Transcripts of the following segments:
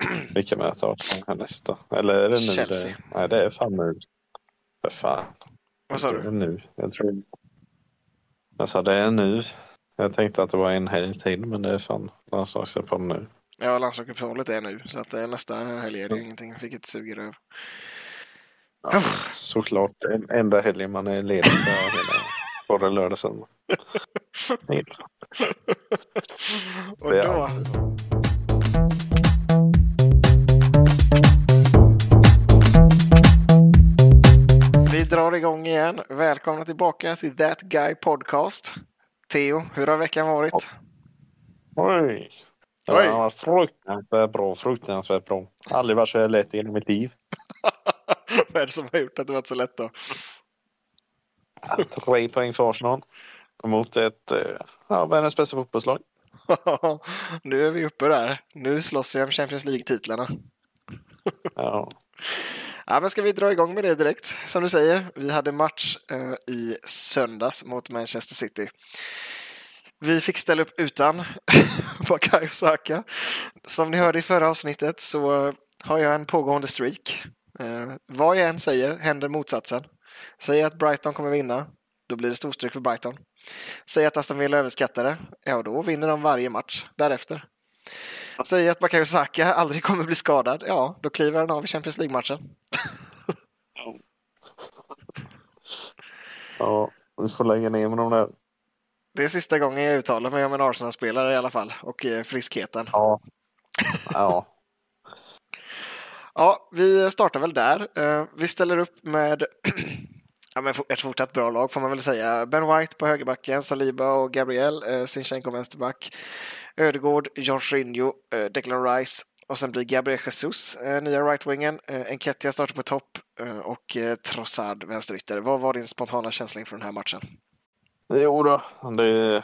Vilka möter Arsenal nästa? Eller är det nu? Chelsea. Det... Nej, det är fan nu. För fan. Vad sa Det är du? nu. Jag tror... Jag sa det är nu. Jag tänkte att det var en helg till, men det är fan landslagsuppehåll nu. Ja, landslagsuppehållet är nu, så att eh, nästa helg är det ju ingenting, vilket suger över. Ja, såklart. Den enda helgen man är ledig hela både lördag och söndag. Och då... drar igång igen. Välkomna tillbaka till That Guy Podcast. Theo, hur har veckan varit? Oj! Det Oj. var fruktansvärt bra, fruktansvärt bra. Aldrig varit så här lätt i hela mitt liv. Vad är det som har gjort att det varit så lätt då? Tre poäng för Arsenal. Mot ett eh, ja, världens bästa fotbollslag. nu är vi uppe där. Nu slåss vi om Champions League-titlarna. Ja. Ja, men ska vi dra igång med det direkt? Som du säger, vi hade match eh, i söndags mot Manchester City. Vi fick ställa upp utan Bukayo Saka. Som ni hörde i förra avsnittet så har jag en pågående streak. Eh, vad jag än säger händer motsatsen. Säger att Brighton kommer vinna, då blir det storstryk för Brighton. Säger att Aston Villa överskattar det, ja då vinner de varje match därefter. Säger att Bukayo Saka aldrig kommer bli skadad, ja då kliver han av i Champions League-matchen. Ja, vi får lägga ner med de där. Det är sista gången jag uttalar mig om en Arsenal-spelare i alla fall och eh, friskheten. Ja. Ja. Ja, vi startar väl där. Eh, Vi ställer upp med ja, men ett fortsatt bra lag får man väl säga. Ben White på högerbacken, Saliba och Gabriel, eh, Sinchenko vänsterback, Ödegård, Jorginho, eh, Declan Rice och sen blir Gabriel Jesus eh, nya right-wingen. Eh, Enketia startar på topp eh, och eh, Trossard vänsterytter. Vad var din spontana känsla inför den här matchen? Jo då, det,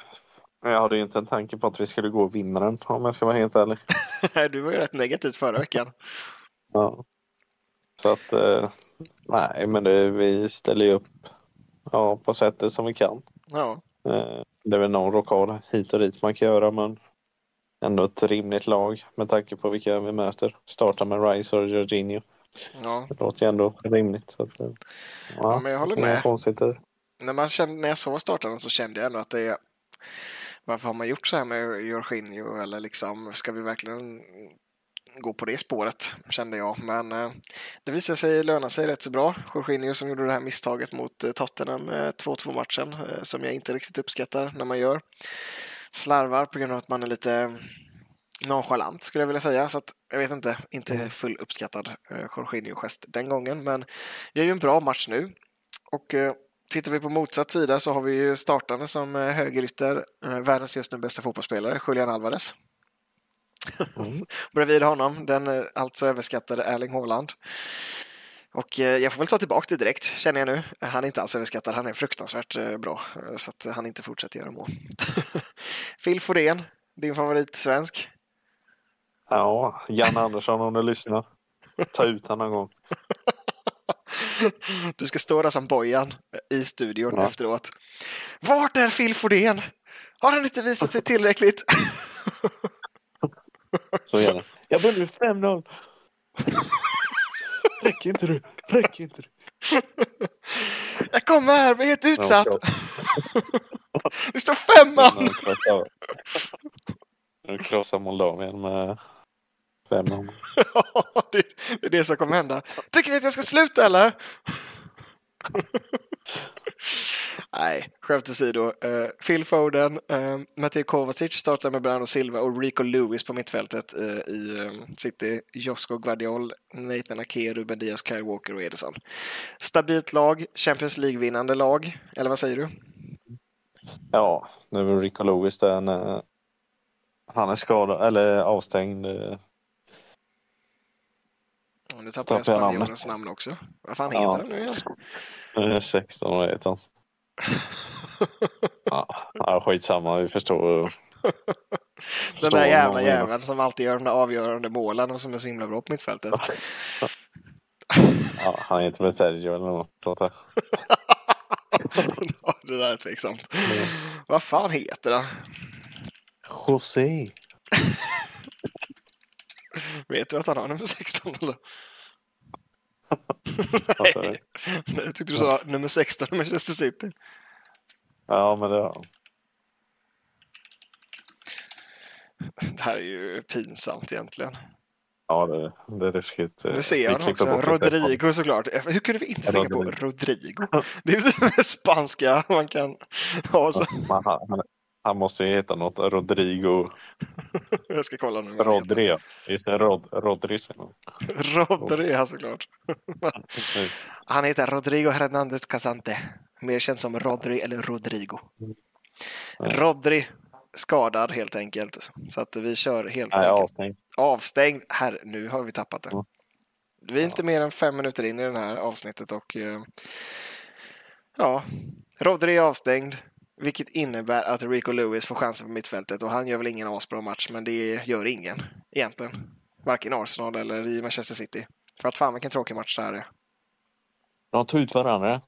jag hade ju inte en tanke på att vi skulle gå och vinna den om jag ska vara helt ärlig. du var ju rätt negativt förra veckan. Ja. Så att, eh, nej men det, vi ställer ju upp ja, på sättet som vi kan. Ja, Eh, det är väl någon rockad hit och dit man kan göra men ändå ett rimligt lag med tanke på vilka vi möter. Starta med Rice och Jorginho. ja. Det låter ju ändå rimligt. Så att, eh, Ja, men jag håller med. när, man kände, när jag såg starten så kände jag ändå att det är varför har man gjort så här med Jorginho eller liksom ska vi verkligen gå på det spåret kände jag. Men eh, det visade sig löna sig rätt så bra. Jorginho som gjorde det här misstaget mot eh, Tottenham eh, 2-2 matchen eh, som jag inte riktigt uppskattar när man gör. Slarvar på grund av att man är lite nonchalant skulle jag vilja säga. Så att, jag vet inte, inte full uppskattad eh, Jorginho-gest den gången. Men gör ju en bra match nu. Och eh, tittar vi på motsatt sida så har vi ju startande som eh, högerytter, eh, världens just nu bästa fotbollsspelare, Julian Alvarez. Mm. Bredvid honom den eh, alltså överskattade Erling Haaland. Och eh, jag får väl ta tillbaka det direkt, känner jag nu. Han är inte alls överskattad, han är fruktansvärt eh, bra. eh, Så att han inte fortsätter göra mål. Phil Fodén, din favorit svensk. Ja, Jan Andersson om du lyssnar. Ta ut honom någon gång. Du ska stå där som Bojan i studion Ja. efteråt. Vart är Phil Fodén? Har han inte visat sig tillräckligt? Så gärna. Jag vunnit med 5-0. Räcker inte du? Räcker inte du? Jag kommer här, men helt utsatt. Ja, Det står 5-0! Nu krossar- Nu krossar Moldavien med 5-0. det, det är det som kommer hända. Tycker ni att jag ska sluta eller? Nej, skämt åsido. Uh, Phil Foden, uh, Matteo Kovacic startar med Bruno Silva och Rico Lewis på mittfältet uh, i um, City. Josko Guardiol, Nathan Ake, Ruben Diaz, Kyle Walker och Ederson. Stabilt lag, Champions League-vinnande lag. Eller vad säger du? Ja, nu är väl Rico Lewis där när han är skadad eller avstängd. eh, Och nu tappar jag spanjorens namn också. Vad fan Ja. heter han nu igen? eh, 16 år han. Ja, ja, skitsamma, vi förstår. Den där jävla jäveln som alltid gör de där avgörande målen och som är så himla bra på mittfältet. Ja, han heter väl Sergio eller något sånt där. Ja, det där är tveksamt. Vad fan heter han? José. Vet du att han har nummer 16 eller? Nej, jag tyckte du sa nummer 16 i Manchester City. Ja, men det. Det här är ju pinsamt egentligen. Ja, det, det är ruskigt. eh, Nu ser jag honom också. Rodrigo såklart. Hur kunde vi inte Ja, tänka på Rodrigo. Det är ju det spanska man kan ha. Så. Men han, han, måste ju heta något. Rodrigo. Jag ska kolla nu. Rodri. Just det, Rod, Rodri. Rodri, ja såklart. Han heter Rodrigo Hernández Casante. Mer känd som Rodri eller Rodrigo. Ja. Rodri skadad helt enkelt. Så att vi kör helt Nej, enkelt avstängd. avstängd. Här, nu har vi tappat det. Ja. Vi är inte mer än fem minuter in i det här avsnittet och eh, ja, Rodri är avstängd. Vilket innebär att Rico Lewis får chansen på mittfältet och han gör väl ingen asbra match men det gör ingen egentligen. Varken Arsenal eller i Manchester City. För att fan vilken tråkig match det här är. De tog ut varandra.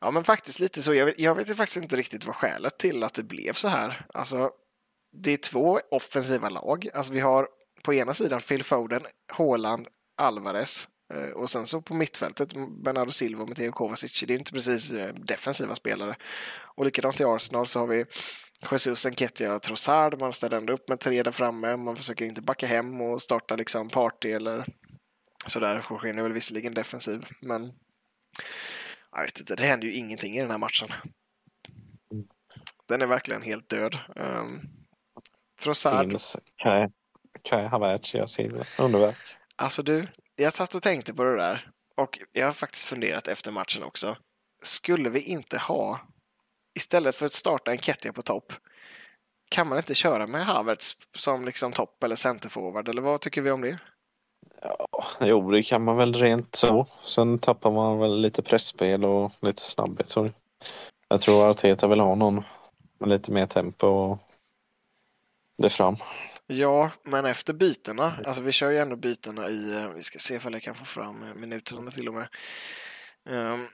Ja, men faktiskt lite så. Jag vet, jag vet faktiskt inte riktigt vad skälet till att det blev så här. Alltså, det är två offensiva lag. Alltså, vi har på ena sidan Phil Foden, Haaland, Alvarez och sen så på mittfältet Bernardo Silva och Matteo Kovacic. Det är inte precis eh, defensiva spelare. Och likadant i Arsenal så har vi Jesus, Enketia och Trossard. Man ställer ändå upp med tre där framme. Man försöker inte backa hem och starta liksom party eller sådär. Jorginho är väl visserligen defensiv, men jag vet inte, det händer ju ingenting i den här matchen. Den är verkligen helt död. Um, Trossard, Finns Kai, Havertz gör sin underverk. alltså du, jag satt och tänkte på det där och jag har faktiskt funderat efter matchen också. Skulle vi inte ha, istället för att starta en Kettia på topp, kan man inte köra med Havertz som liksom topp eller centerforward eller vad tycker vi om det? Ja, Jo, det kan man väl rent så. Sen tappar man väl lite pressspel och lite snabbhet. Så jag tror Arteta vill ha någon med lite mer tempo och det fram. Ja, men efter bytena, alltså vi kör ju ändå bytena i, eh, vi ska se ifall jag kan få fram eh, minuterna till och med. Um,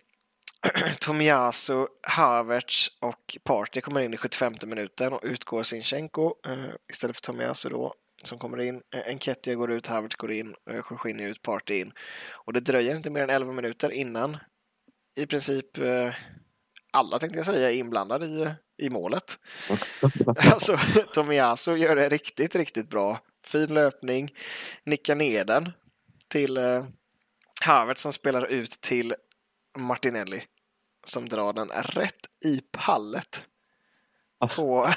Tomiyasu, Havertz och Partey kommer in i 75 minuten och utgår Sinchenko uh, istället för Tomiyasu då som kommer in. Enketia går ut, Havertz går in, Jorginho ut, Partey in. Och det dröjer inte mer än 11 minuter innan i princip uh, alla tänkte jag säga är inblandade i, i målet. Alltså, Tomiyasu gör det riktigt, riktigt bra. Fin löpning, nickar ner den till eh, Havertz som spelar ut till Martinelli som drar den rätt i pallet på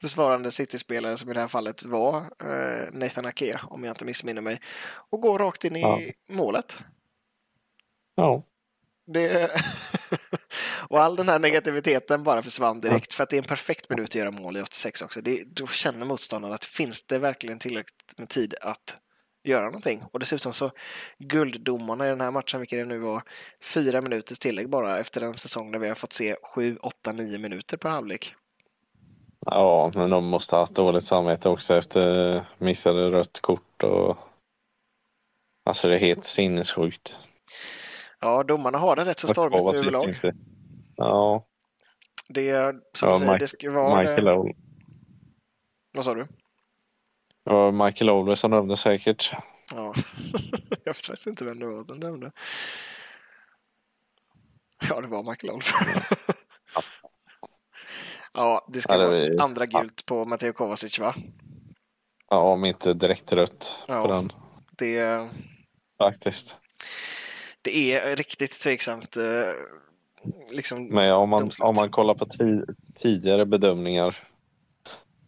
besvarande City-spelare som i det här fallet var eh, Nathan Ake om jag inte missminner mig och går rakt in i Ja. målet. Ja, Det... och all den här negativiteten bara försvann direkt för att det är en perfekt minut att göra mål i 86 också. Det, då känner motståndaren att finns det verkligen tillräckligt med tid att göra någonting? Och dessutom så gulddomarna i den här matchen, vilket det nu var, fyra minuters tillägg bara efter en säsong där vi har fått se sju, åtta, nio minuter per halvlek. ja, men de måste ha haft dåligt samvete också efter missade rött kort och Alltså det är helt sinnessjukt. Ja, domarna har det rätt så stormigt nu överlag. Ja, Det som Ja, säger, Mike- det ska vara... Michael, Ol- Vad sa du? var Michael Olver som dömde säkert. Ja, jag vet faktiskt inte vem det var som dömde. Ja, det var Michael Olf. ja, det ska Ja, vara ett andra gult på Matteo Kovacic, va? Ja, om inte direkt rött Ja. på den Det, faktiskt. det är riktigt tveksamt. Liksom, Men om man, domslut. om man kollar på ti- tidigare bedömningar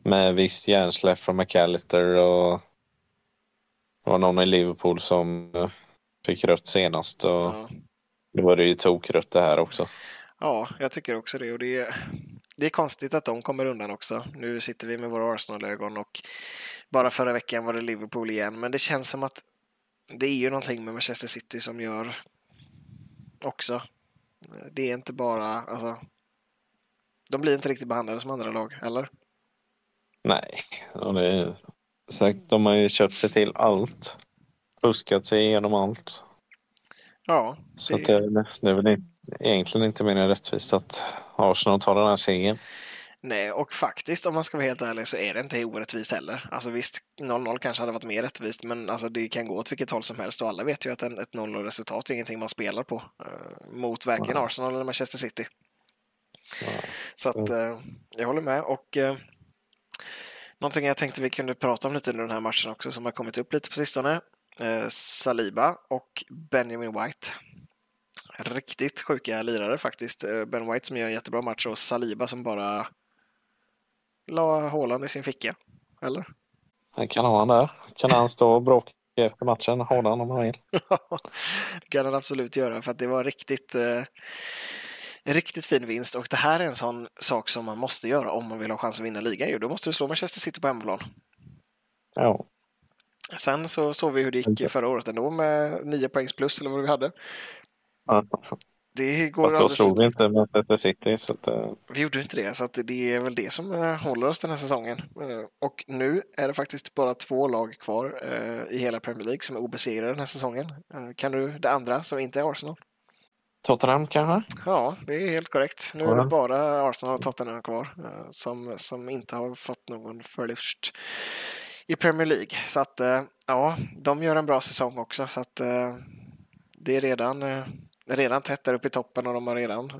med visst hjärnsläpp från McAllister och det var någon i Liverpool som eh, fick rött senast och ja. då var det ju tokrött det här också. ja, jag tycker också det. Och det, är, det är konstigt att de kommer undan också. Nu sitter vi med våra Arsenal-ögon och bara förra veckan var det Liverpool igen. Men det känns som att det är ju någonting med Manchester City som gör också. Det är inte bara, alltså, de blir inte riktigt behandlade som andra lag, eller? Nej, och det är, sagt, de har ju köpt sig till allt. Fuskat sig igenom allt. Ja, Så det, att det, det är väl inte, egentligen inte mer än rättvist att Arsenal tar den här segern. Nej, och faktiskt om man ska vara helt ärlig så är det inte orättvist heller. Alltså visst, 0-0 kanske hade varit mer rättvist, men alltså det kan gå åt vilket håll som helst och alla vet ju att en, ett 0-0-resultat är ingenting man spelar på uh, mot varken Nej. Arsenal eller Manchester City. Nej. Så att uh, jag håller med och uh, någonting jag tänkte vi kunde prata om lite under den här matchen också som har kommit upp lite på sistone. Uh, Saliba och Benjamin White. Riktigt sjuka lirare faktiskt. Ben White som gör en jättebra match och Saliba som bara la hålan i sin ficka. Eller? Det kan han där. Kan han stå och bråka efter matchen, hålan om han vill. det kan han absolut göra för att det var riktigt eh, en riktigt fin vinst och det här är en sån sak som man måste göra om man vill ha chans att vinna ligan. Då måste du slå Manchester City på hemmaplan. Ja. Sen så såg vi hur det gick förra året ändå med 9 poängs plus eller vad vi hade. Det går Fast då alldeles slog vi inte Manchester City. Så att, uh... Vi gjorde inte det, så att det är väl det som uh, håller oss den här säsongen. Uh, och nu är det faktiskt bara två lag kvar i hela Premier League som är obesegrade den här säsongen. kan du det andra som inte är Arsenal? Tottenham kanske? Ja, det är helt korrekt. Nu är det bara Arsenal och Tottenham kvar som, som inte har fått någon förlust i Premier League. Så att ja, de gör en bra säsong också. Så att det är redan redan tätt där uppe i toppen och de har redan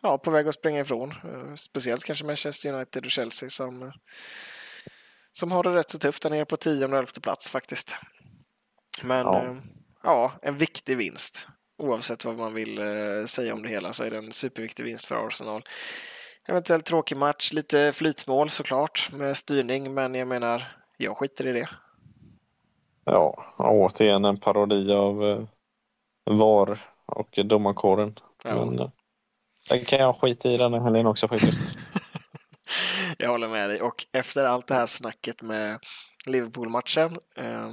ja, på väg att springa ifrån. Speciellt kanske Manchester United och Chelsea som, som har det rätt så tufft där nere på 10 och 11 plats faktiskt. Men ja. ja. en viktig vinst. Oavsett vad man vill säga om det hela så är det en superviktig vinst för Arsenal. Eventuellt tråkig match, lite flytmål såklart med styrning, men jag menar, jag skiter i det. Ja, återigen en parodi av VAR och domarkåren. Ja. Men den kan jag skita i den här helgen också faktiskt. jag håller med dig och efter allt det här snacket med Liverpool-matchen eh,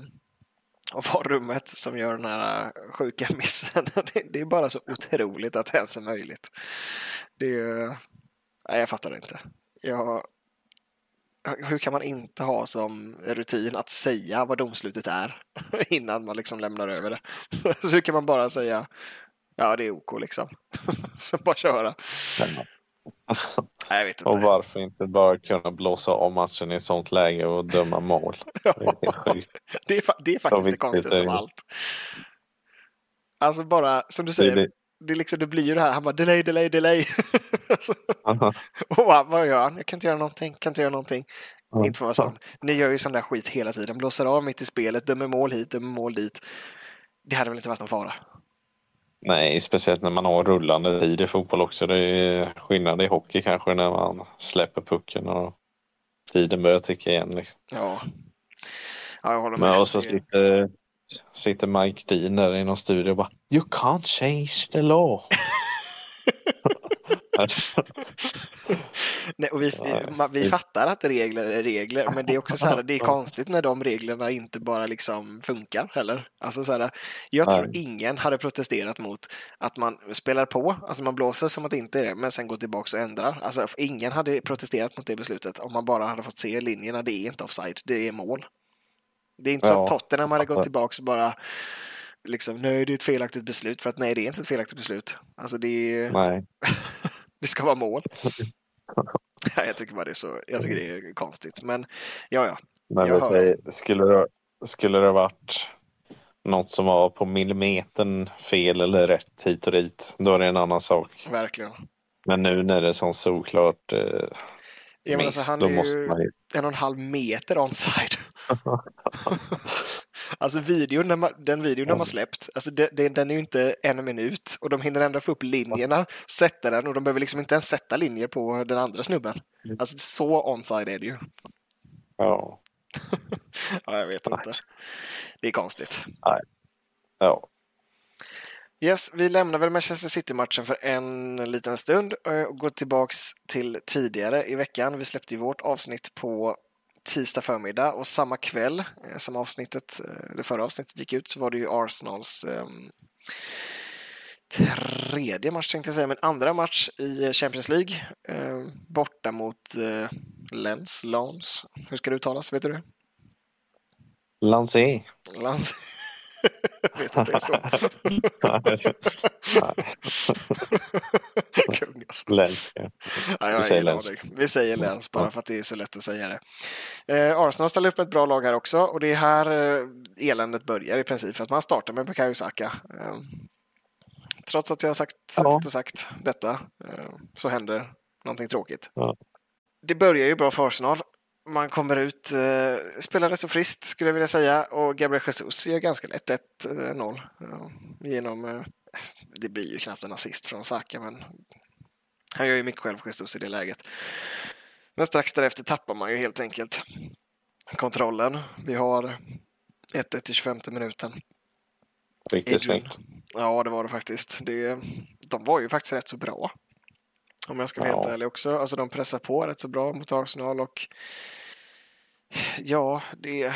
och VAR-rummet som gör den här sjuka missen. det, det, är bara så otroligt att det ens är möjligt. Det är, nej, jag fattar det inte. Jag, hur kan man inte ha som rutin att säga vad domslutet är innan man liksom lämnar över det? Så hur kan man bara säga ja, det är OK liksom. Så bara köra. Nej, jag vet inte. Och varför inte bara kunna blåsa om matchen i sånt läge och döma mål? Det är det, är, det är faktiskt det konstigaste av allt. Alltså bara, som du säger, det, det, liksom, det blir ju det här, han bara delay, delay, delay. alltså, och vad, vad gör han? Jag kan inte göra någonting, kan inte göra någonting. Mm. Inte för att vara sån. Ni gör ju sån där skit hela tiden, blåser av mitt i spelet, dömer mål hit, dömer mål dit. Det hade väl inte varit någon fara? Nej, speciellt när man har rullande tid i fotboll också. Det är skillnad i hockey kanske när man släpper pucken och tiden börjar ticka igen. Liksom. Ja. ja, jag håller med. Men och så sitter, sitter Mike Dean där i någon studio och bara You can't change the law. Nej, och vi, vi fattar att regler är regler, men det är också så här, det är konstigt när de reglerna inte bara liksom funkar heller. Alltså så här, jag tror ingen hade protesterat mot att man spelar på, alltså man blåser som att det inte är det, men sen går tillbaka och ändrar. Alltså ingen hade protesterat mot det beslutet om man bara hade fått se linjerna, det är inte offside, det är mål. Det är inte ja. som Tottenham hade gått tillbaka och bara liksom, det är ett felaktigt beslut, för att nej det är inte ett felaktigt beslut. Alltså det är... Nej. det ska vara mål. jag tycker bara det är så, jag tycker det är konstigt. Men ja, ja. Men jag säger, skulle, det, skulle det varit något som var på millimetern fel eller rätt hit och dit, då är det en annan sak. Verkligen. Men nu när det är så såklart eh, ja, miss, alltså, han då är måste ju man ju... en och en halv meter onside. alltså videon, när man, den videon de har släppt, alltså den, den är ju inte en minut och de hinner ändå få upp linjerna, sätta den och de behöver liksom inte ens sätta linjer på den andra snubben. Mm. Alltså så onside är det ju. Ja. ja, jag vet inte. Det är konstigt. Nej. Ja. Yes, vi lämnar väl Manchester City-matchen för en liten stund och går tillbaks till tidigare i veckan. Vi släppte ju vårt avsnitt på tisdag förmiddag och samma kväll som avsnittet, det förra avsnittet gick ut så var det ju Arsenals eh, tredje match tänkte jag säga, men andra match i Champions League eh, borta mot eh, Lens, Lans. Hur ska det uttalas, vet du det? Lancé. Vet att det är så? Nej, Kung alltså. Lens, ja. Ja, jag säger aning. Vi säger Lens bara för att det är så lätt att säga det. Eh, Arsenal ställer upp ett bra lag här också och det är här eh, eländet börjar i princip för att man startar med Bukayo Saka. Eh, trots att jag har sagt, Ja. och sagt detta eh, så händer någonting tråkigt. Ja. Det börjar ju bra för Arsenal. Man kommer ut, eh, spelar rätt så friskt skulle jag vilja säga och Gabriel Jesus gör ganska lätt 1-0 eh, genom, eh, det blir ju knappt en assist från Saka men han gör ju mycket själv Jesus i det läget. Men strax därefter tappar man ju helt enkelt kontrollen. Vi har 1-1 i 25 minuten. Riktigt snyggt. Ja, det var det faktiskt. Det, de var ju faktiskt rätt så bra. Om jag ska vara Ja. helt ärlig också. Alltså de pressar på rätt så bra mot Arsenal och ja, det,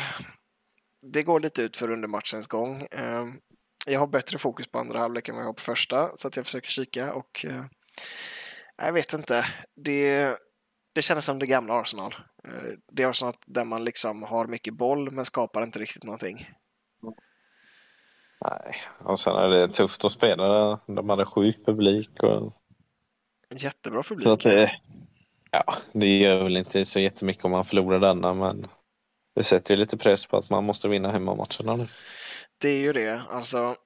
det går lite ut för under matchens gång. Eh, Jag har bättre fokus på andra halvlek än vad jag har på första så att jag försöker kika och eh, jag vet inte. Det, det kändes som det gamla Arsenal. Eh, Det Arsenal där man liksom har mycket boll men skapar inte riktigt någonting. Nej. Och sen är det tufft att spela. De hade sjuk publik. Och... Jättebra publik. Så att det, ja, det gör väl inte så jättemycket om man förlorar denna, men det sätter ju lite press på att man måste vinna hemmamatcherna nu. Det är ju det. Alltså,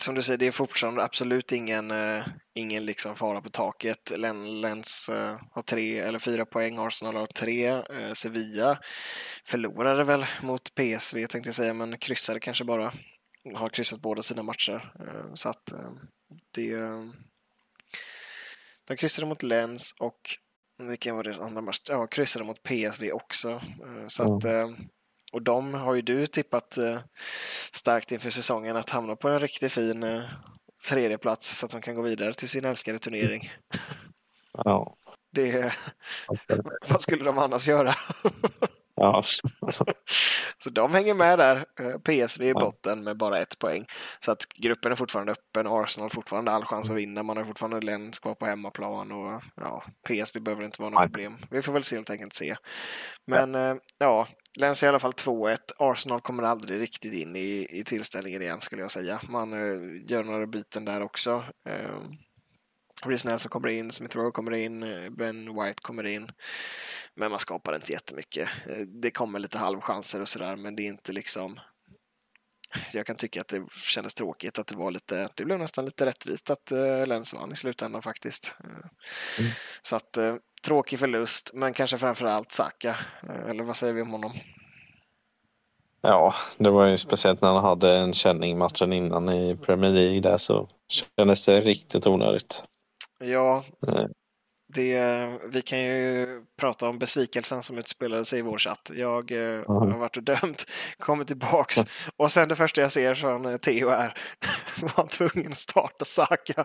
som du säger, det är fortfarande absolut ingen, eh, ingen liksom fara på taket. Len- Lens eh, har tre eller fyra poäng, Arsenal har tre. Eh, Sevilla förlorade väl mot PSV tänkte jag säga, men kryssade kanske bara. Har kryssat båda sina matcher. Så att det... De kryssade mot Lens och vilken var deras andra match? Ja, kryssade mot PSV också. Eh, Så att, eh, och de har ju du tippat eh, starkt inför säsongen att hamna på en riktigt fin eh, tredje plats så att de kan gå vidare till sin älskade turnering. Ja. Det, vad skulle de annars göra? Ja. Så de hänger med där. Eh, PSV i botten med bara ett poäng. Så att gruppen är fortfarande öppen. Arsenal har fortfarande all chans att vinna. Man har fortfarande Lens kvar på hemmaplan och ja, PSV behöver inte vara något problem. Vi får väl se helt enkelt se. Men ja, ja Lens är i alla fall 2-1. Arsenal kommer aldrig riktigt in i, i tillställningen igen skulle jag säga. Man eh, gör några byten där också. Eh, Reece Nelson kommer in, Smith Rowe kommer in, eh, Ben White kommer in. Men man skapar inte jättemycket. Eh, Det kommer lite halvchanser och sådär, men det är inte liksom... Jag kan tycka att det kändes tråkigt att det var lite... Det blev nästan lite rättvist att uh, Lens vann i slutändan faktiskt. Eh, Så att eh, tråkig förlust, men kanske framför allt Saka. Eh, Eller vad säger vi om honom? ja, det var ju speciellt när han hade en känning matchen innan i Premier League där så kändes det riktigt onödigt. Ja, det, vi kan ju prata om besvikelsen som utspelade sig i vår chatt. Jag eh, har varit och dömt, kommer tillbaks och sen det första jag ser från eh, Theo är var tvungen att starta Saka.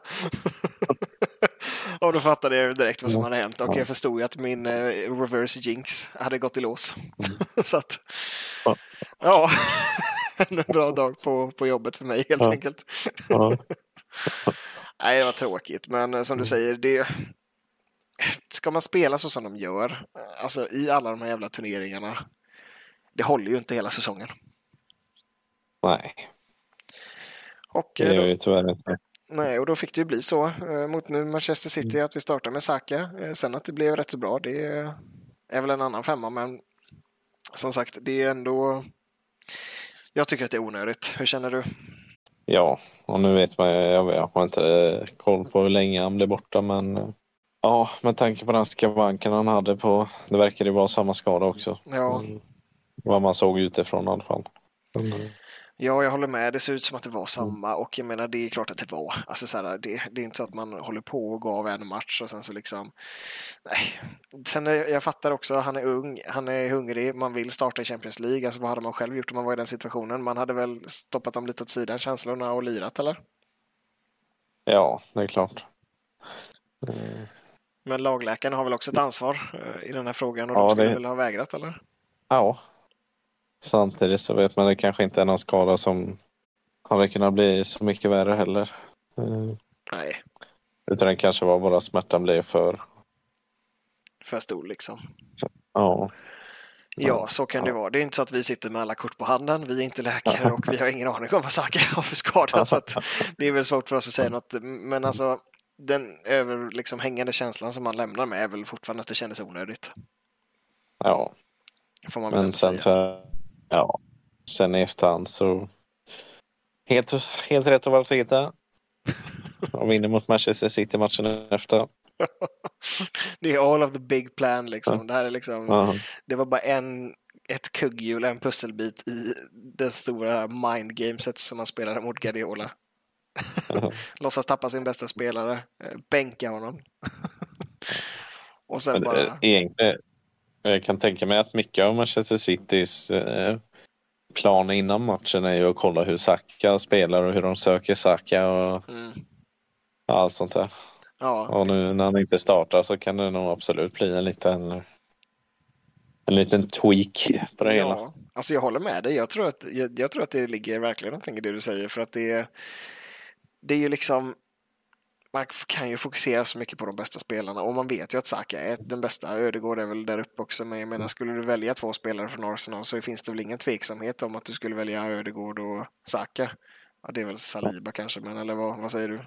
och då fattade jag direkt vad som hade hänt och Ja. jag förstod ju att min eh, reverse jinx hade gått i lås. Så att, Ja. en bra dag på, på jobbet för mig helt enkelt. Nej, det var tråkigt, men eh, som du säger, det... Ska man spela så som de gör, eh, alltså i alla de här jävla turneringarna, det håller ju inte hela säsongen. Nej, Och, det eh, gör ju tyvärr inte. nej, och då fick det ju bli så mot nu Manchester City att vi startar med Saka. Sen att det blev rätt så bra, det är väl en annan femma, men som sagt, det är ändå... Jag tycker att det är onödigt. Hur känner du? Ja, och nu vet man jag, jag har inte eh, koll på hur länge han blev borta men eh, ja, med tanke på den skavanken han hade på, det verkade ju vara samma skada också. Ja, Mm. Vad man såg utifrån i alla fall. Mm. Ja, jag håller med. Det ser ut som att det var samma och jag menar, det är klart att det var. Alltså, så här, det, det är inte så att man håller på och går av en match och sen så liksom... Nej. Sen jag fattar också, han är ung, han är hungrig, man vill starta i Champions League. Alltså vad hade man själv gjort om man var i den situationen? Man hade väl stoppat dem lite åt sidan, känslorna, och lirat, eller? Ja, det är klart. Mm. Men lagläkaren har väl också ett ansvar eh, i den här frågan och Ja, de skulle det- väl ha vägrat, eller? Ja. Samtidigt så vet man det kanske inte är någon skada som hade kunnat bli så mycket värre heller. Mm. Nej, Utan det kanske var bara smärtan blev för... för stor liksom. Ja. Ja, så kan det vara. Det är inte så att vi sitter med alla kort på handen. Vi är inte läkare och vi har ingen aning om vad Saka har för skada. Så det är väl svårt för oss att säga något. Men alltså, den över, liksom, hängande känslan som man lämnar med är väl fortfarande att det kändes onödigt. Ja, Får man men väl sen säga. så, ja, sen i efterhand så helt, helt rätt av Arteta. De vinner mot Manchester City matchen efter. det är all of the big plan liksom. Det här är liksom, Ja, det var bara en, ett kugghjul, en pusselbit i det stora mindgameset som man spelade mot Guardiola. Låtsas tappa sin bästa spelare, eh, bänka honom. Och sen bara... det- egentligen, jag kan tänka mig att mycket av Manchester Citys eh, plan innan matchen är ju att kolla hur Saka spelar och hur de söker Saka och Mm, allt sånt där. ja, Och nu när han inte startar så kan det nog absolut bli en liten en liten tweak på det hela. ja. Alltså jag håller med dig. Jag tror, att, jag, jag tror att det ligger verkligen någonting i det du säger. För att det det är ju liksom... Man kan ju fokusera så mycket på de bästa spelarna och man vet ju att Saka är den bästa. Ödegård är väl där uppe också. Men jag menar, skulle du välja två spelare från Arsenal så finns det väl ingen tveksamhet om att du skulle välja Ödegård och Saka. Ja, det är väl Saliba kanske, men eller vad, vad säger du?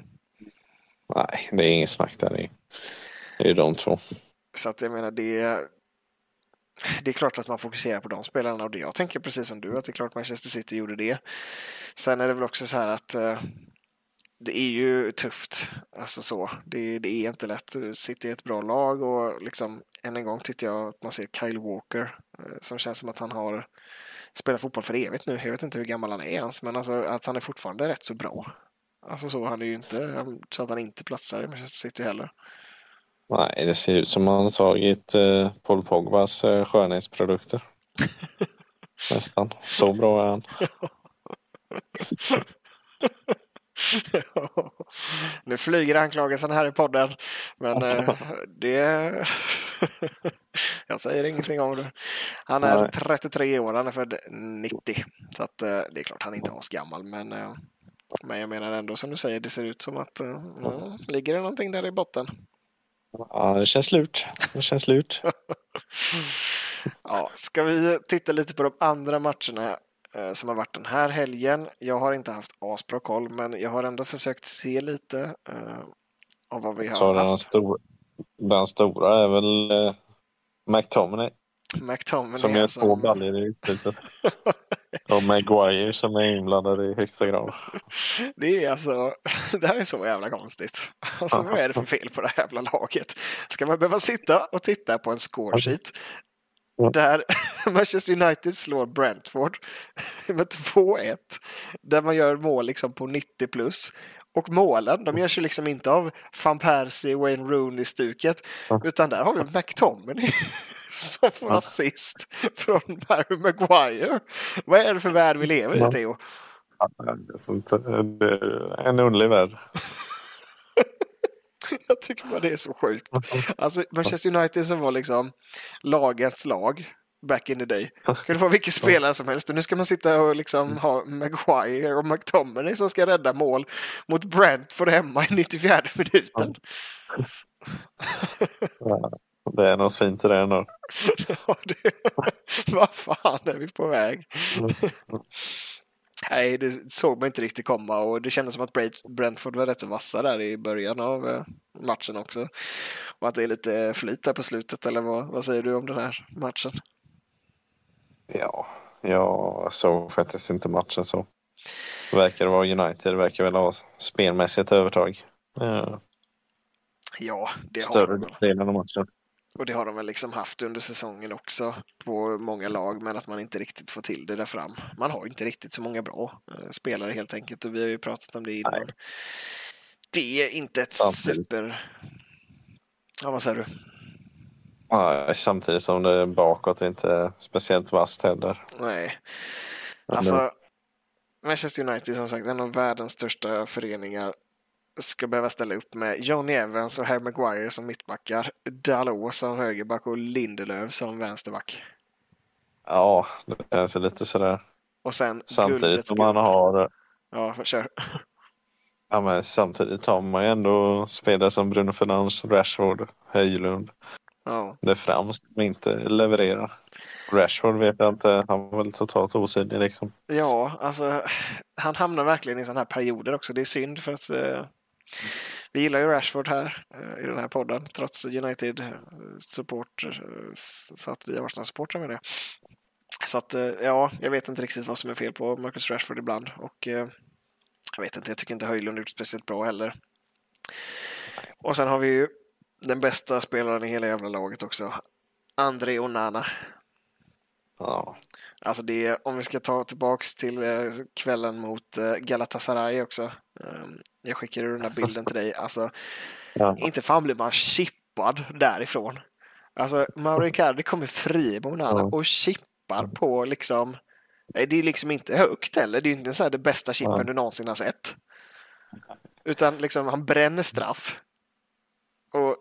Nej, det är inget snack där. Det är- Det är ju de två. Så att jag menar, det är, det är klart att man fokuserar på de spelarna och det jag tänker precis som du att det är klart Manchester City gjorde det. Sen är det väl också så här att eh, det är ju tufft. Alltså så. Det, det är inte lätt. City är ett bra lag och liksom än en gång tyckte jag att man ser Kyle Walker eh, som känns som att han har spelat fotboll för evigt nu. Jag vet inte hur gammal han är ens, men alltså att han är fortfarande rätt så bra. Alltså så, han är ju inte så att han inte platsar i Manchester City heller. Nej, det ser ut som att han har tagit eh, Paul Pogbas eh, skönhetsprodukter. Nästan. Så bra är han. nu flyger anklagelsen här i podden. Men eh, det... jag säger ingenting om det. Han är Nej. 33 år, han är född 90. Så att, eh, det är klart han inte är gammal. Men, eh, men jag menar ändå som du säger, det ser ut som att ja, ligger det någonting där i botten. Ja, det känns slut. Det känns slut. Ja, ska vi titta lite på de andra matcherna som har varit den här helgen. Jag har inte haft asbra koll, men jag har ändå försökt se lite eh, av vad vi har Så den, haft. stor, den stora är väl eh, McTominay McTominay som är alltså. två baljor i slutet. Och Maguire som är inblandad i högsta grad. Det är alltså, det här är så jävla konstigt. Alltså vad är det för fel på det här jävla laget? Ska man behöva sitta och titta på en scoresheet. Där Manchester United slår Brentford med 2-1. Där man gör mål liksom på 90 plus. Och målen, de görs ju liksom inte av van Persie, Wayne Rooney-stuket. Ja. Utan där har vi McTominay som får Ja. assist från Harry Maguire. Vad är det för värld vi lever i. Theo? En underlig värld. Jag tycker bara det är så sjukt. Alltså Manchester United som var liksom lagets lag back in the day. Kunde vara vilken spelare som helst och nu ska man sitta och liksom ha Maguire och McTominay som ska rädda mål mot Brentford hemma i 94 minuten. Det är något fint i det ändå. Ja, det, vad fan är vi på väg? Nej, det såg man inte riktigt komma och det kändes som att Brent- Brentford var rätt så vassa där i början av eh, matchen också. Och att det är lite flyt där på slutet, eller vad, vad säger du om den här matchen? Ja, jag såg faktiskt inte matchen så. Verkar vara United, verkar väl ha spelmässigt övertag. Eh, Ja, det har Större de väl. delen av matchen. Och det har de väl liksom haft under säsongen också på många lag, men att man inte riktigt får till det där fram. Man har inte riktigt så många bra eh, spelare helt enkelt och vi har ju pratat om det innan. Nej. Det är inte ett Samtidigt. super... Ja, vad säger du? Ja, samtidigt som det bakåt inte är speciellt vasst heller. Nej, alltså Manchester United som sagt, en av världens största föreningar ska behöva ställa upp med Johnny Evans och Harry Maguire som mittbackar, Dalot som högerback och Lindelöf som vänsterback. Ja, det är så lite sådär. Och sen Samtidigt som man har Ja, kör. Ja, men samtidigt har man ju ändå spelare som Bruno Fernandes, Rashford, Höjlund. Ja. Det är fram som inte levererar. Rashford vet jag inte, han var väl totalt osynlig liksom. Ja, alltså han hamnar verkligen i sådana här perioder också. Det är synd för att eh, vi gillar ju Rashford här eh, i den här podden trots United-support, eh, eh, så att vi är Arsenal-supportrar med det. Så att ja, jag vet inte riktigt vad som är fel på Marcus Rashford ibland och jag vet inte, jag tycker inte Höjlund gjort speciellt bra heller. Och sen har vi ju den bästa spelaren i hela jävla laget också. André Onana. Ja. Alltså det, om vi ska ta tillbaks till eh, kvällen mot eh, Galatasaray också. Eh, jag skickade den där bilden till dig. Alltså, Ja. inte fan blir man chippad därifrån. Alltså, Mauro Icardi kommer fri med Onana Ja. och chippar på liksom... Det är liksom inte högt heller. Det är inte så här det bästa chippen Ja. du någonsin har sett. Utan liksom han bränner straff. Och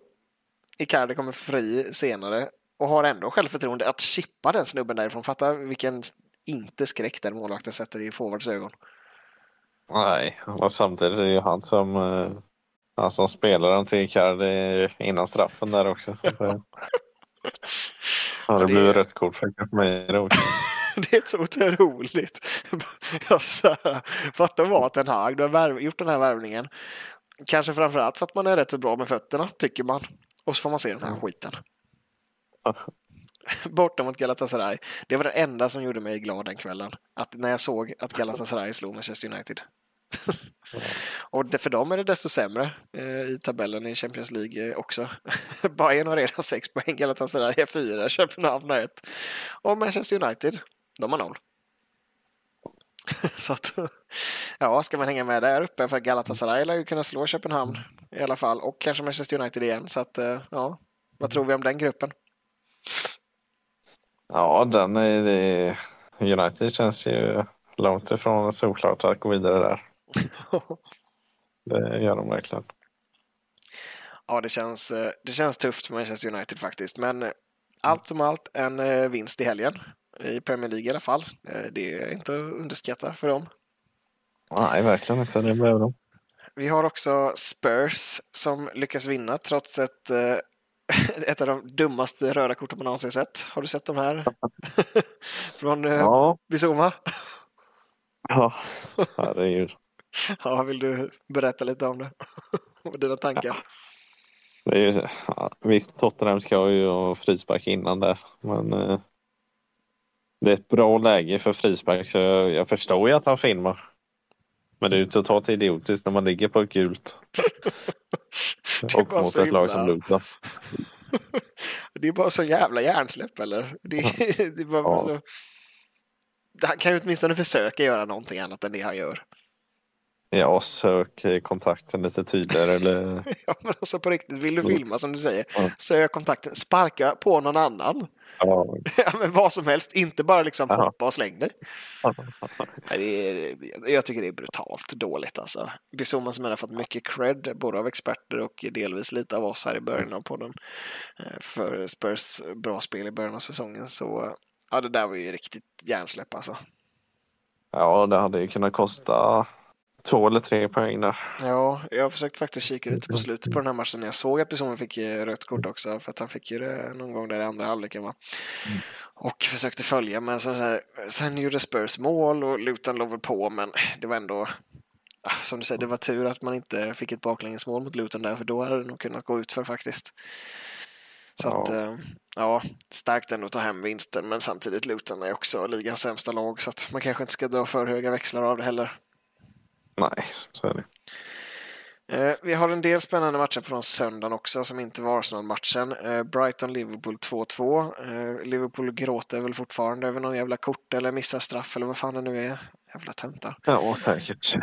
Icardi kommer fri senare och har ändå självförtroende att chippa den snubben därifrån. Fatta vilken inte skräck den målvakten sätter i forwards ögon. Nej, och samtidigt är det ju han som, eh, han som spelar den till Icardi innan straffen där också. Så det, ja, det det- blev rött kort för Casemiro också. Det är så otroligt. Alltså, fatta att vara Ten Hag. Du har gjort den här värvningen. Kanske framförallt för att man är rätt så bra med fötterna, tycker man. Och så får man se den här skiten. Borta mot Galatasaray. Det var det enda som gjorde mig glad den kvällen. Att när jag såg att Galatasaray slog Manchester United. och det, för dem är det desto sämre eh, i tabellen i Champions League eh, också. Bayern har redan sex poäng, Galatasaray är fyra, Köpenhamn har ett. Och Manchester United, de har noll. Så att, ja, ska man hänga med där uppe för Galatasaray lär ju kunna slå Köpenhamn i alla fall och kanske Manchester United igen. Så att, eh, ja, vad tror vi om den gruppen? Ja, den är det, United känns ju långt ifrån solklart att gå vidare där. Det gör de verkligen. Ja, det känns, eh, det känns tufft för Manchester United faktiskt. Men eh, allt som allt en eh, vinst i helgen. I Premier League i alla fall. Det är inte att underskatta för dem. Nej, verkligen inte. Det blev de. Vi har också Spurs som lyckas vinna trots ett, ett av de dummaste röda korten man någonsin sett. Har du sett de här? Från eh, Ja, Bizuma? ja. herregud. Ja, vill du berätta lite om det? Och dina tankar? Det är ju, ja, visst, Tottenham ska ju ha frispark innan där, men eh, det är ett bra läge för frispark så jag, jag förstår ju att han filmar. Men det är ju totalt idiotiskt när man ligger på ett gult Det och mot ett lag som Luton. Det är bara så jävla hjärnsläpp eller? Det, det är bara Ja. så... Han kan ju åtminstone försöka göra någonting annat än det han gör. Ja, sök kontakten lite tydligare eller Ja, men alltså på riktigt, vill du Mm. filma som du säger, Ja. sök kontakten, sparka på någon annan. ja, men vad som helst, inte bara liksom Ja. hoppa och släng dig. Är, jag tycker det är brutalt dåligt alltså. Bizuma som har fått mycket cred, både av experter och delvis lite av oss här i början av podden. eh, För Spurs bra spel i början av säsongen. Så ja, det där var ju riktigt hjärnsläpp alltså. ja, det hade ju kunnat kosta två eller tre poäng där. Ja, jag har försökt faktiskt kika lite på slutet på den här matchen. Jag såg att Bizuma fick rött kort också, för att han fick ju det någon gång där i andra halvleken. Va? Och försökte följa, men så här, sen gjorde Spurs mål och Luton låg väl på, men det var ändå ah, som du säger, det var tur att man inte fick ett baklängesmål mot Luton där, för då hade det nog kunnat gå ut för faktiskt. Så Ja. att, eh, ja, starkt ändå att ta hem vinsten, men samtidigt Luton är också ligans sämsta lag, så att man kanske inte ska dra för höga växlar av det heller. Nej, så är det. Eh, Vi har en del spännande matcher från söndagen också som inte var Arsenal-matchen. Eh, Brighton-Liverpool 2-2. Eh, Liverpool gråter väl fortfarande över någon jävla kort eller missar straff eller vad fan det nu är. Jävla töntar. Ja, säkert.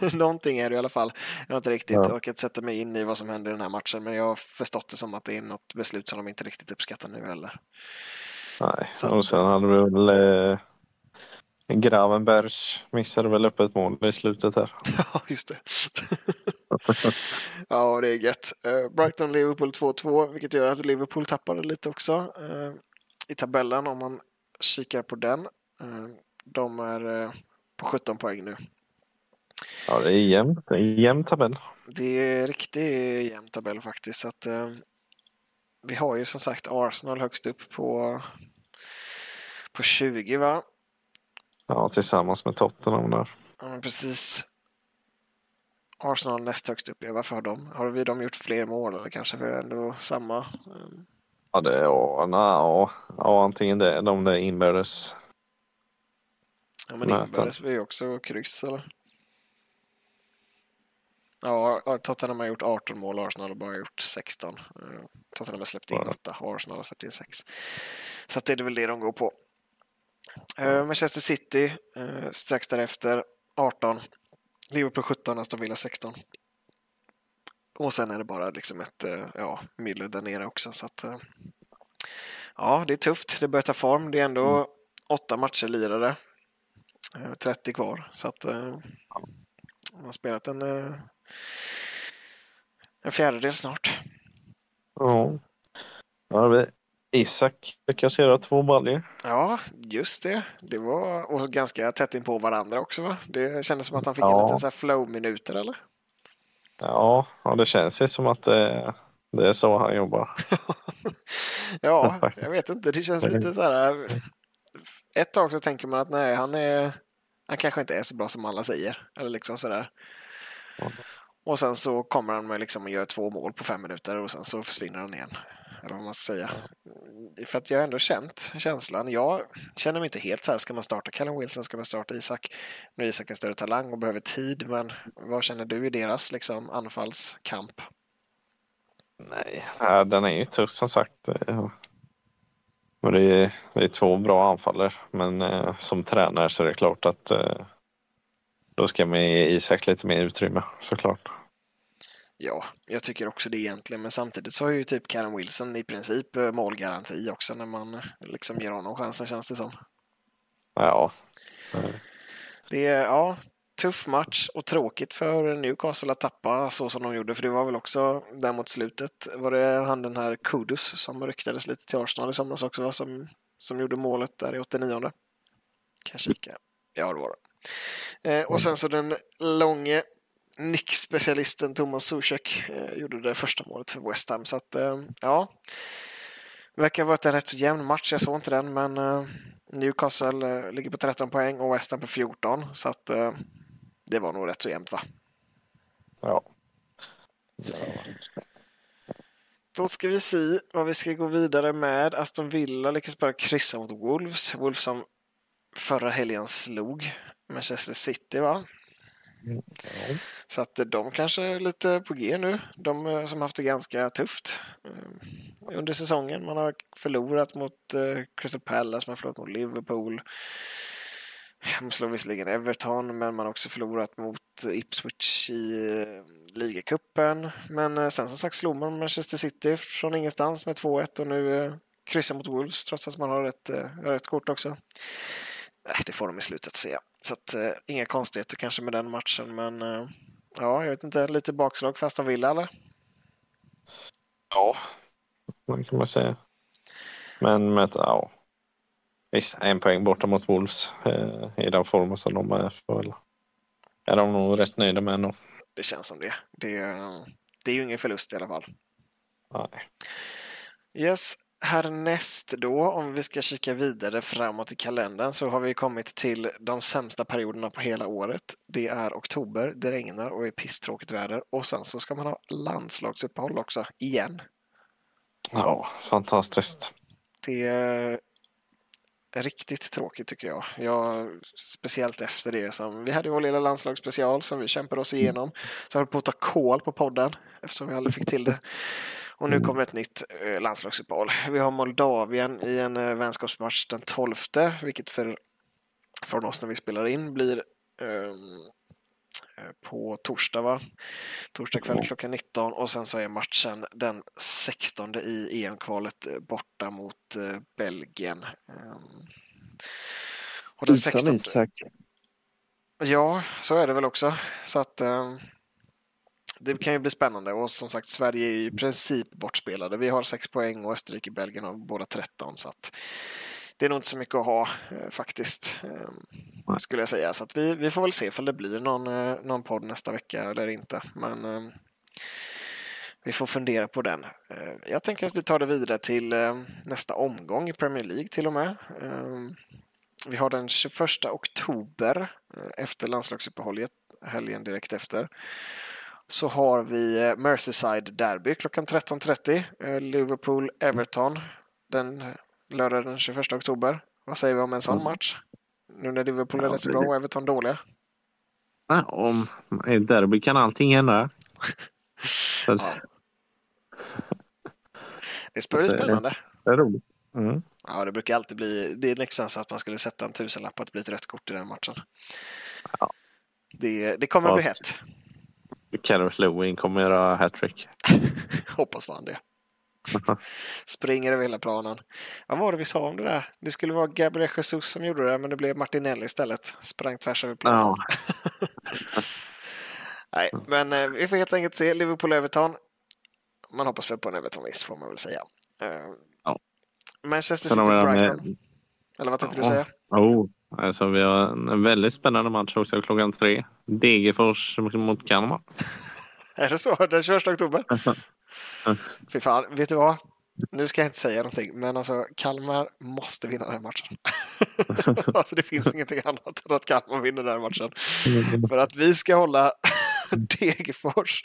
Någonting är det i alla fall. Jag har inte riktigt Ja. orkat sätta mig in i vad som händer i den här matchen men jag har förstått det som att det är något beslut som de inte riktigt uppskattar nu heller. Nej, Så och sen hade vi väl eh, Gravenberg missade väl upp ett mål i slutet här. Ja, just det. Ja, det är gött. Eh, Brighton-Liverpool 2-2, vilket gör att Liverpool tappade lite också eh, i tabellen om man kikar på den. Eh, de är på 17 poäng nu. Ja, det är jämnt. Det är en jämn tabell. Det är riktigt jämn tabell faktiskt. Så att, eh, vi har ju som sagt Arsenal högst upp på på 20 va? Ja, tillsammans med Tottenham där. Ja, precis. Arsenal näst högst upp. Varför har de? Har vi de gjort fler mål eller kanske vi ändå samma? Um, Ja, det, ja, na, ja, antingen det eller om det är inbördes. Ja, men Möten. inbördes ju också kryss eller? Ja, Tottenham har gjort 18 mål, Arsenal har bara gjort 16. Eh, Tottenham har släppt in Ja. 8 och Arsenal har släppt in 6. Så det är väl det de går på. Eh, Manchester City eh, strax därefter 18. Liverpool 17, Aston Villa 16. Och sen är det bara liksom ett eh, ja, myller där nere också. Så att, ja, det är tufft. Det börjar ta form. Det är ändå åtta matcher lirade. Eh, 30 kvar. Så att man har spelat en, en fjärdedel snart. Ja. Ja, vi, Isak lyckas göra två baljor. Ja, just det. Det var och ganska tätt in på varandra också va? Det kändes som att han fick en Ja. liten så här flow-minuter eller? Ja, ja, det känns ju som att det, det är så han jobbar. ja, jag vet inte. Det känns lite så här. Ett tag så tänker man att nej, han är han kanske inte är så bra som alla säger. Eller liksom sådär. Och sen så kommer han med liksom och gör två mål på fem minuter och sen så försvinner han igen. Eller vad man ska säga. För att jag har ändå känt känslan. Jag känner mig inte helt så här, ska man starta Callum Wilson, ska man starta Isak? Nu är Isak en större talang och behöver tid, men vad känner du i deras liksom, anfallskamp? Nej, ja, den är ju tuff som sagt. Det är, det är två bra anfallare. Men eh, som tränare så är det klart att eh, då ska man ge Isak lite mer utrymme såklart. Ja, jag tycker också det egentligen, men samtidigt så har ju typ Callum Wilson i princip eh, målgaranti också när man eh, liksom ger honom chansen känns det som. Ja, Det är, ja, tuff match och tråkigt för Newcastle att tappa så som de gjorde, för det var väl också där mot slutet, var det han den här Kudus som ryktades lite till Arsenal i somras också, va? Som, som gjorde målet där i 89. Kan jag kika? Ja, det var det. Eh, och sen så den långe nickspecialisten Thomas Zuzek eh, gjorde det första målet för West Ham, så att eh, ja. Det verkar ha varit en rätt så jämn match, jag såg inte den, men eh, Newcastle ligger på 13 poäng och West Ham på 14. Så att det var nog rätt så jämnt va? ja. Då ska vi se vad vi ska gå vidare med. Aston Villa lyckas bara kryssa mot Wolves. Wolves som förra helgen slog Manchester City va? Mm. Så att de kanske är lite på G nu. De eh, som haft det ganska tufft eh, under säsongen. Man har förlorat mot eh, Crystal Palace, man har förlorat mot Liverpool. Man slår visserligen Everton, men man har också förlorat mot Ipswich i ligacupen. Men sen som sagt slog man Manchester City från ingenstans med 2-1 och nu kryssar mot Wolves trots att man har ett, rött kort också. Äh, det får de i slutet se. Så att, eh, inga konstigheter kanske med den matchen, men eh, ja, jag vet inte, lite bakslag för Aston Villa eller? Ja, det kan man säga. Men med, ja. Visst, en poäng borta mot Wolves eh, i den formen som de är väl- är de nog rätt nöjda med ändå. Det känns som det. Det, är- det är ju ingen förlust i alla fall. Nej. Yes, härnäst då, om vi ska kika vidare framåt i kalendern, så har vi kommit till de sämsta perioderna på hela året. Det är oktober, det regnar och är pisstråkigt väder och sen så ska man ha landslagsuppehåll också, igen. Ja, fantastiskt. Det är riktigt tråkigt tycker jag. jag. Speciellt efter det som vi hade vår lilla landslagsspecial som vi kämpade oss igenom. Så jag höll på att ta kål på podden eftersom vi aldrig fick till det. Och nu kommer ett nytt eh, landslagsuppehåll. Vi har Moldavien i en eh, vänskapsmatch den 12, vilket för från oss när vi spelar in blir eh, på torsdag, va? Torsdag kväll klockan 19 och sen så är matchen den 16 i EM-kvalet borta mot Belgien. Ehm, och den 16 Isak. Ja, så är det väl också. Så att ehm, det kan ju bli spännande och som sagt Sverige är i princip bortspelade. Vi har 6 poäng och Österrike och Belgien har båda 13 så att det är nog inte så mycket att ha eh, faktiskt. ehm, skulle jag säga. Så att vi, vi får väl se om det blir någon, eh, någon podd nästa vecka eller inte. Men ehm, vi får fundera på den. Eh, jag tänker att vi tar det vidare till eh, nästa omgång i Premier League till och med. Vi har den 21 oktober efter landslagsuppehållet, helgen direkt efter. Så har vi Merseyside Derby klockan 13.30. Liverpool-Everton den lördag den 21 oktober. Vad säger vi om en sån mm. match? Nu när Liverpool är ja, rätt bra och Everton dåliga. Ja, om derby kan allting hända. ja. Det är spännande. Det är roligt. Mm. Ja, det brukar alltid bli. Det är nästan så att man skulle sätta en tusenlapp att bli ett rött kort i den matchen. Ja. Det, det kommer ja. bli hett. Carlos Lewin kommer göra hattrick. Hoppas fan det. Springer över hela planen. Vad var det vi sa om det där? Det skulle vara Gabriel Jesus som gjorde det, men det blev Martinelli istället. Sprang tvärs över planen. Ja. Nej, men eh, vi får helt enkelt se Liverpool-Everton. Man hoppas väl på en Everton-vinst får man väl säga. Uh, ja. Manchester City-Brighton. Eller vad tänkte ja. du säga? Oh, alltså vi har en väldigt spännande match också klockan tre. Degerfors mot Kalmar. är det så? Den 21 oktober? Fy fan, vet du vad? Nu ska jag inte säga någonting, men alltså Kalmar måste vinna den här matchen. alltså det finns ingenting annat än att Kalmar vinner den här matchen. För att vi ska hålla Degerfors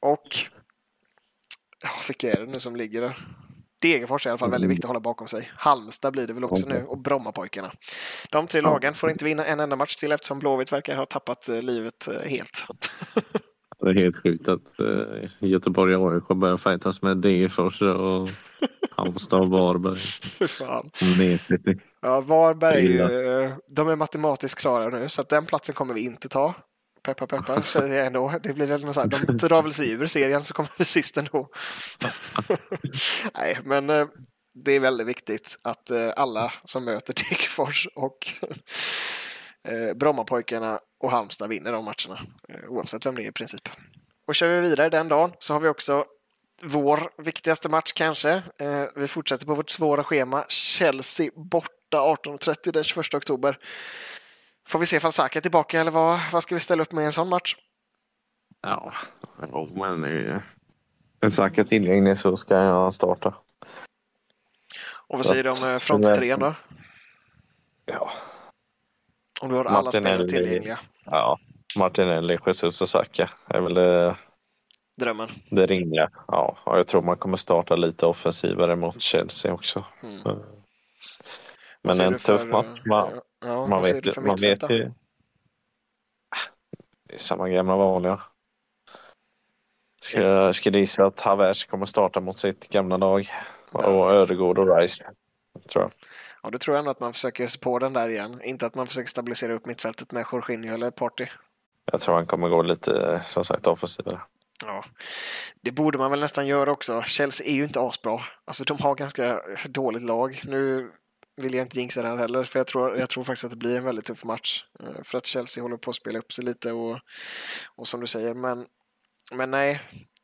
och ja, vilka är det nu som ligger där? Degerfors är i alla fall väldigt viktigt att hålla bakom sig. Halmstad blir det väl också nu och Brommapojkarna. De tre lagen får inte vinna en enda match till eftersom Blåvitt verkar ha tappat eh, livet eh, helt. Det är helt sjukt att uh, Göteborg och AIK börjar fightas med Degerfors och Halmstad och Varberg. Fy fan. Ja, Varberg är ju, de är matematiskt klara nu så att den platsen kommer vi inte ta. Peppar peppar säger jag ändå. Det blir väl något så här, de drar väl sig ur serien så kommer vi sist ändå. Nej, men eh, det är väldigt viktigt att eh, alla som möter Degerfors och eh, Brommapojkarna och Halmstad vinner de matcherna. Oavsett vem det är i princip. Och kör vi vidare den dagen så har vi också vår viktigaste match kanske. Vi fortsätter på vårt svåra schema. Chelsea borta 18.30 den 21 oktober. Får vi se ifall Saka är tillbaka eller vad, vad ska vi ställa upp med i en sån match? Ja, men är Saka tillgänglig så ska jag starta. Och vad säger du om eh, fronttrean då? Ja, om du har alla spelare tillgängliga. Ja, Martinelli, Jesus och Saka är väl det, drömmen. Det rimliga. Ja, och jag tror man kommer starta lite offensivare mot Chelsea också. Mm. Men en tuff match. Man, ja, man vet, man vet ju. Det är samma gamla vanliga. Ska, jag skulle gissa att Havertz kommer starta mot sitt gamla lag. Och Ödegård och Rice. Tror jag. Ja, då tror jag ändå att man försöker sig på den där igen. Inte att man försöker stabilisera upp mittfältet med Jorginho eller Party. Jag tror han kommer gå lite, som sagt, offensivare. Ja, det borde man väl nästan göra också. Chelsea är ju inte asbra. Alltså de har ganska dåligt lag. Nu vill jag inte jinxa den heller, för jag tror, jag tror faktiskt att det blir en väldigt tuff match. Eh, för att Chelsea håller på att spela upp sig lite och, och som du säger, men, men nej,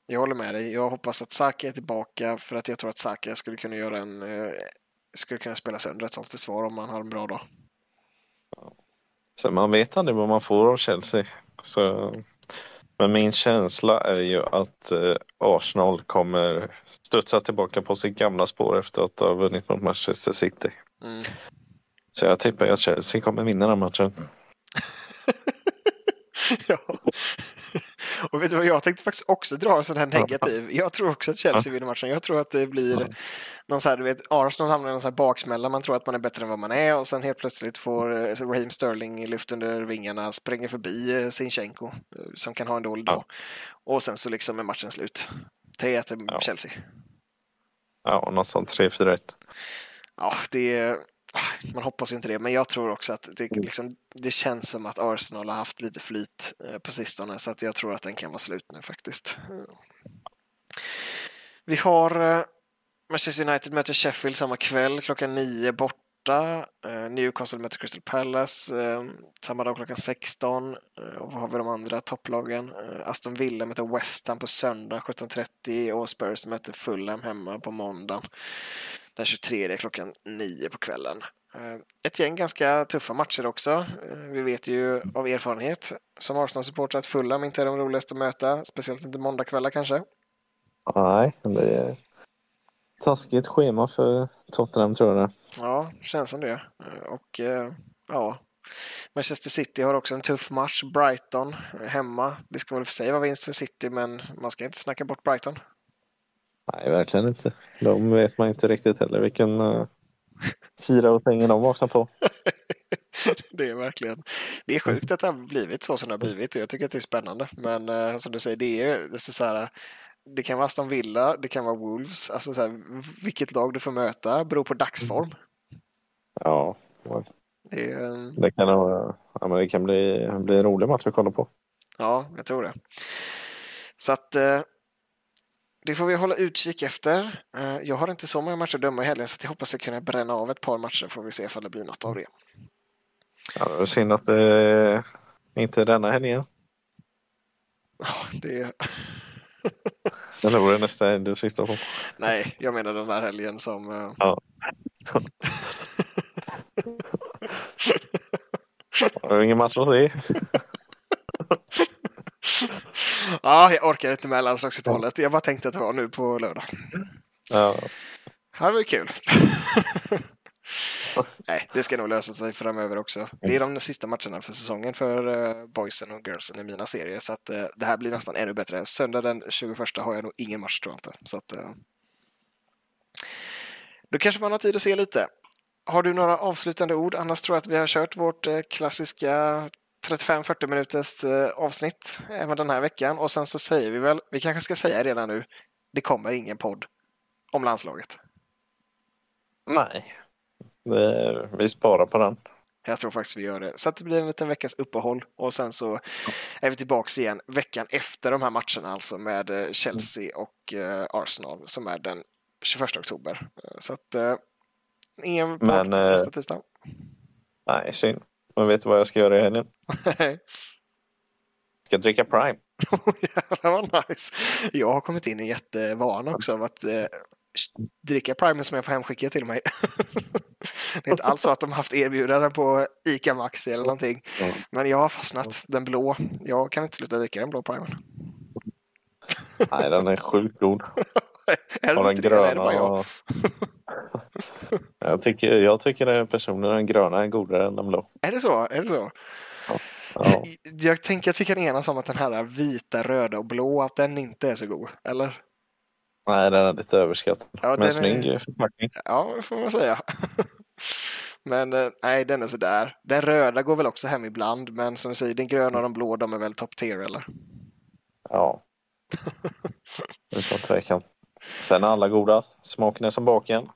jag håller med dig. Jag hoppas att Saka är tillbaka för att jag tror att Saka skulle kunna göra en, eh, skulle kunna spela sönder ett sånt försvar om man har en bra dag. Så man vet aldrig vad man får av Chelsea. Så, men min känsla är ju att eh, Arsenal kommer studsa tillbaka på sitt gamla spår efter att ha vunnit mot Manchester City. Mm. Så jag tippar att Chelsea kommer vinna den matchen. ja. Och vet du vad, jag tänkte faktiskt också dra en sån här negativ. Jag tror också att Chelsea vinner matchen. Jag tror att det blir någon så här, du vet, Arsenal hamnar i någon så här baksmälla. Man tror att man är bättre än vad man är och sen helt plötsligt får eh, Raheem Sterling lyft under vingarna, springer förbi eh, Sinchenko eh, som kan ha en dålig dag. Och sen så liksom är matchen slut. 3-1 till Chelsea. Ja, något sånt 3-4-1. Ja, det är man hoppas ju inte det, men jag tror också att det, mm. liksom, det känns som att Arsenal har haft lite flyt eh, på sistone så att jag tror att den kan vara slut nu faktiskt. Vi har eh, Manchester United möter Sheffield samma kväll klockan nio borta. Eh, Newcastle möter Crystal Palace samma dag klockan 16. Och vad har vi de andra topplagen? Aston Villa möter West Ham på söndag 17.30 och Spurs möter Fulham hemma på måndagen den 23 klockan 9 på kvällen. Eh, ett gäng ganska tuffa matcher också. Eh, vi vet ju av erfarenhet som Arsenal-supporter att Fulham inte är de roligaste att möta, speciellt inte måndagkvällar kanske. Nej, det är taskigt schema för Tottenham tror jag. Ja, känns som det. Och eh, ja, Manchester City har också en tuff match. Brighton hemma. Det ska väl för sig vara vinst för City, men man ska inte snacka bort Brighton. Nej, verkligen inte. De vet man inte riktigt heller vilken uh, sida och sängen de vaknar på. det är verkligen. Det är sjukt att det har blivit så som det har blivit och jag tycker att det är spännande. Men uh, som du säger, det är, är så här. Det kan vara Aston Villa, det kan vara Wolves. Alltså så här, vilket lag du får möta beror på dagsform. Ja, det, är, det kan, ja, men det kan bli, bli en rolig match att kolla på. Ja, jag tror det. Så att det får vi hålla utkik efter. Eh, jag har inte så många matcher att döma i helgen så jag hoppas att kunna bränna av ett par matcher får vi se ifall det blir något av det. Ja, det synd att det inte är denna helgen. Ja, det... Eller var det nästa helg du syftar på? Nej, jag menar den här helgen som... Eh, ja. Har du ingen match att se? ja, jag orkar inte med landslagsuppehållet. Jag bara tänkte att det var nu på lördag. Ja. Det var ju kul. Nej, det ska nog lösa sig framöver också. Det är de sista matcherna för säsongen för uh, boysen och girlsen i mina serier. Så att uh, det här blir nästan ännu bättre. Söndag den 21 har jag nog ingen match tror jag inte. Så att, uh, då kanske man har tid att se lite. Har du några avslutande ord? Annars tror jag att vi har kört vårt klassiska 35-40 minuters avsnitt även den här veckan. Och sen så säger vi väl, vi kanske ska säga redan nu, det kommer ingen podd om landslaget. Nej, vi sparar på den. Jag tror faktiskt vi gör det. Så att det blir en liten veckas uppehåll och sen så är vi tillbaks igen veckan efter de här matcherna, alltså med eh, Chelsea och uh, Arsenal som är den 21 oktober. Så att ingen podd nästa tisdag. Nej, synd. Men vet du vad jag ska göra i helgen? ska dricka Prime. Jävlar vad nice. Jag har kommit in i jättevana också av att eh, dricka Prime som jag får hemskicka till mig. det är inte alls så att de haft erbjudanden på ICA Maxi eller någonting. Men jag har fastnat. Den blå. Jag kan inte sluta dricka den blå Primen. Nej, den är sjukt god. är den, den gröna? Är det jag? jag, tycker, jag tycker personen den gröna är godare än den blå. Är det så? Är det så? Ja. Jag tänker att vi kan enas om att den här vita, röda och blå, att den inte är så god, eller? Nej, den är lite överskattad. Ja, Men snygg är... förpackning. Ja, det får man säga. Men eh, nej, den är sådär. Den röda går väl också hem ibland, men som du säger, den gröna och den blå, de är väl top tier, eller? Ja. Utan tvekan. Sen alla goda. Smaken är som baken.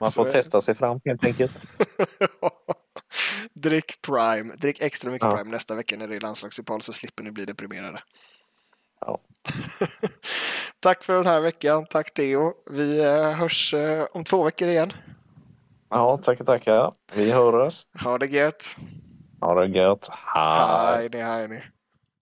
Man får testa sig fram helt enkelt. Drick Prime. Drick extra mycket ja. Prime nästa vecka när det är landslagsuppehåll så slipper ni bli deprimerade. Ja. Tack för den här veckan. Tack Theo. Vi eh, hörs eh, om två veckor igen. Ja, tackar, tackar. Vi hörs. Ha det gött. Ha det gött. Hej. Hej, hej.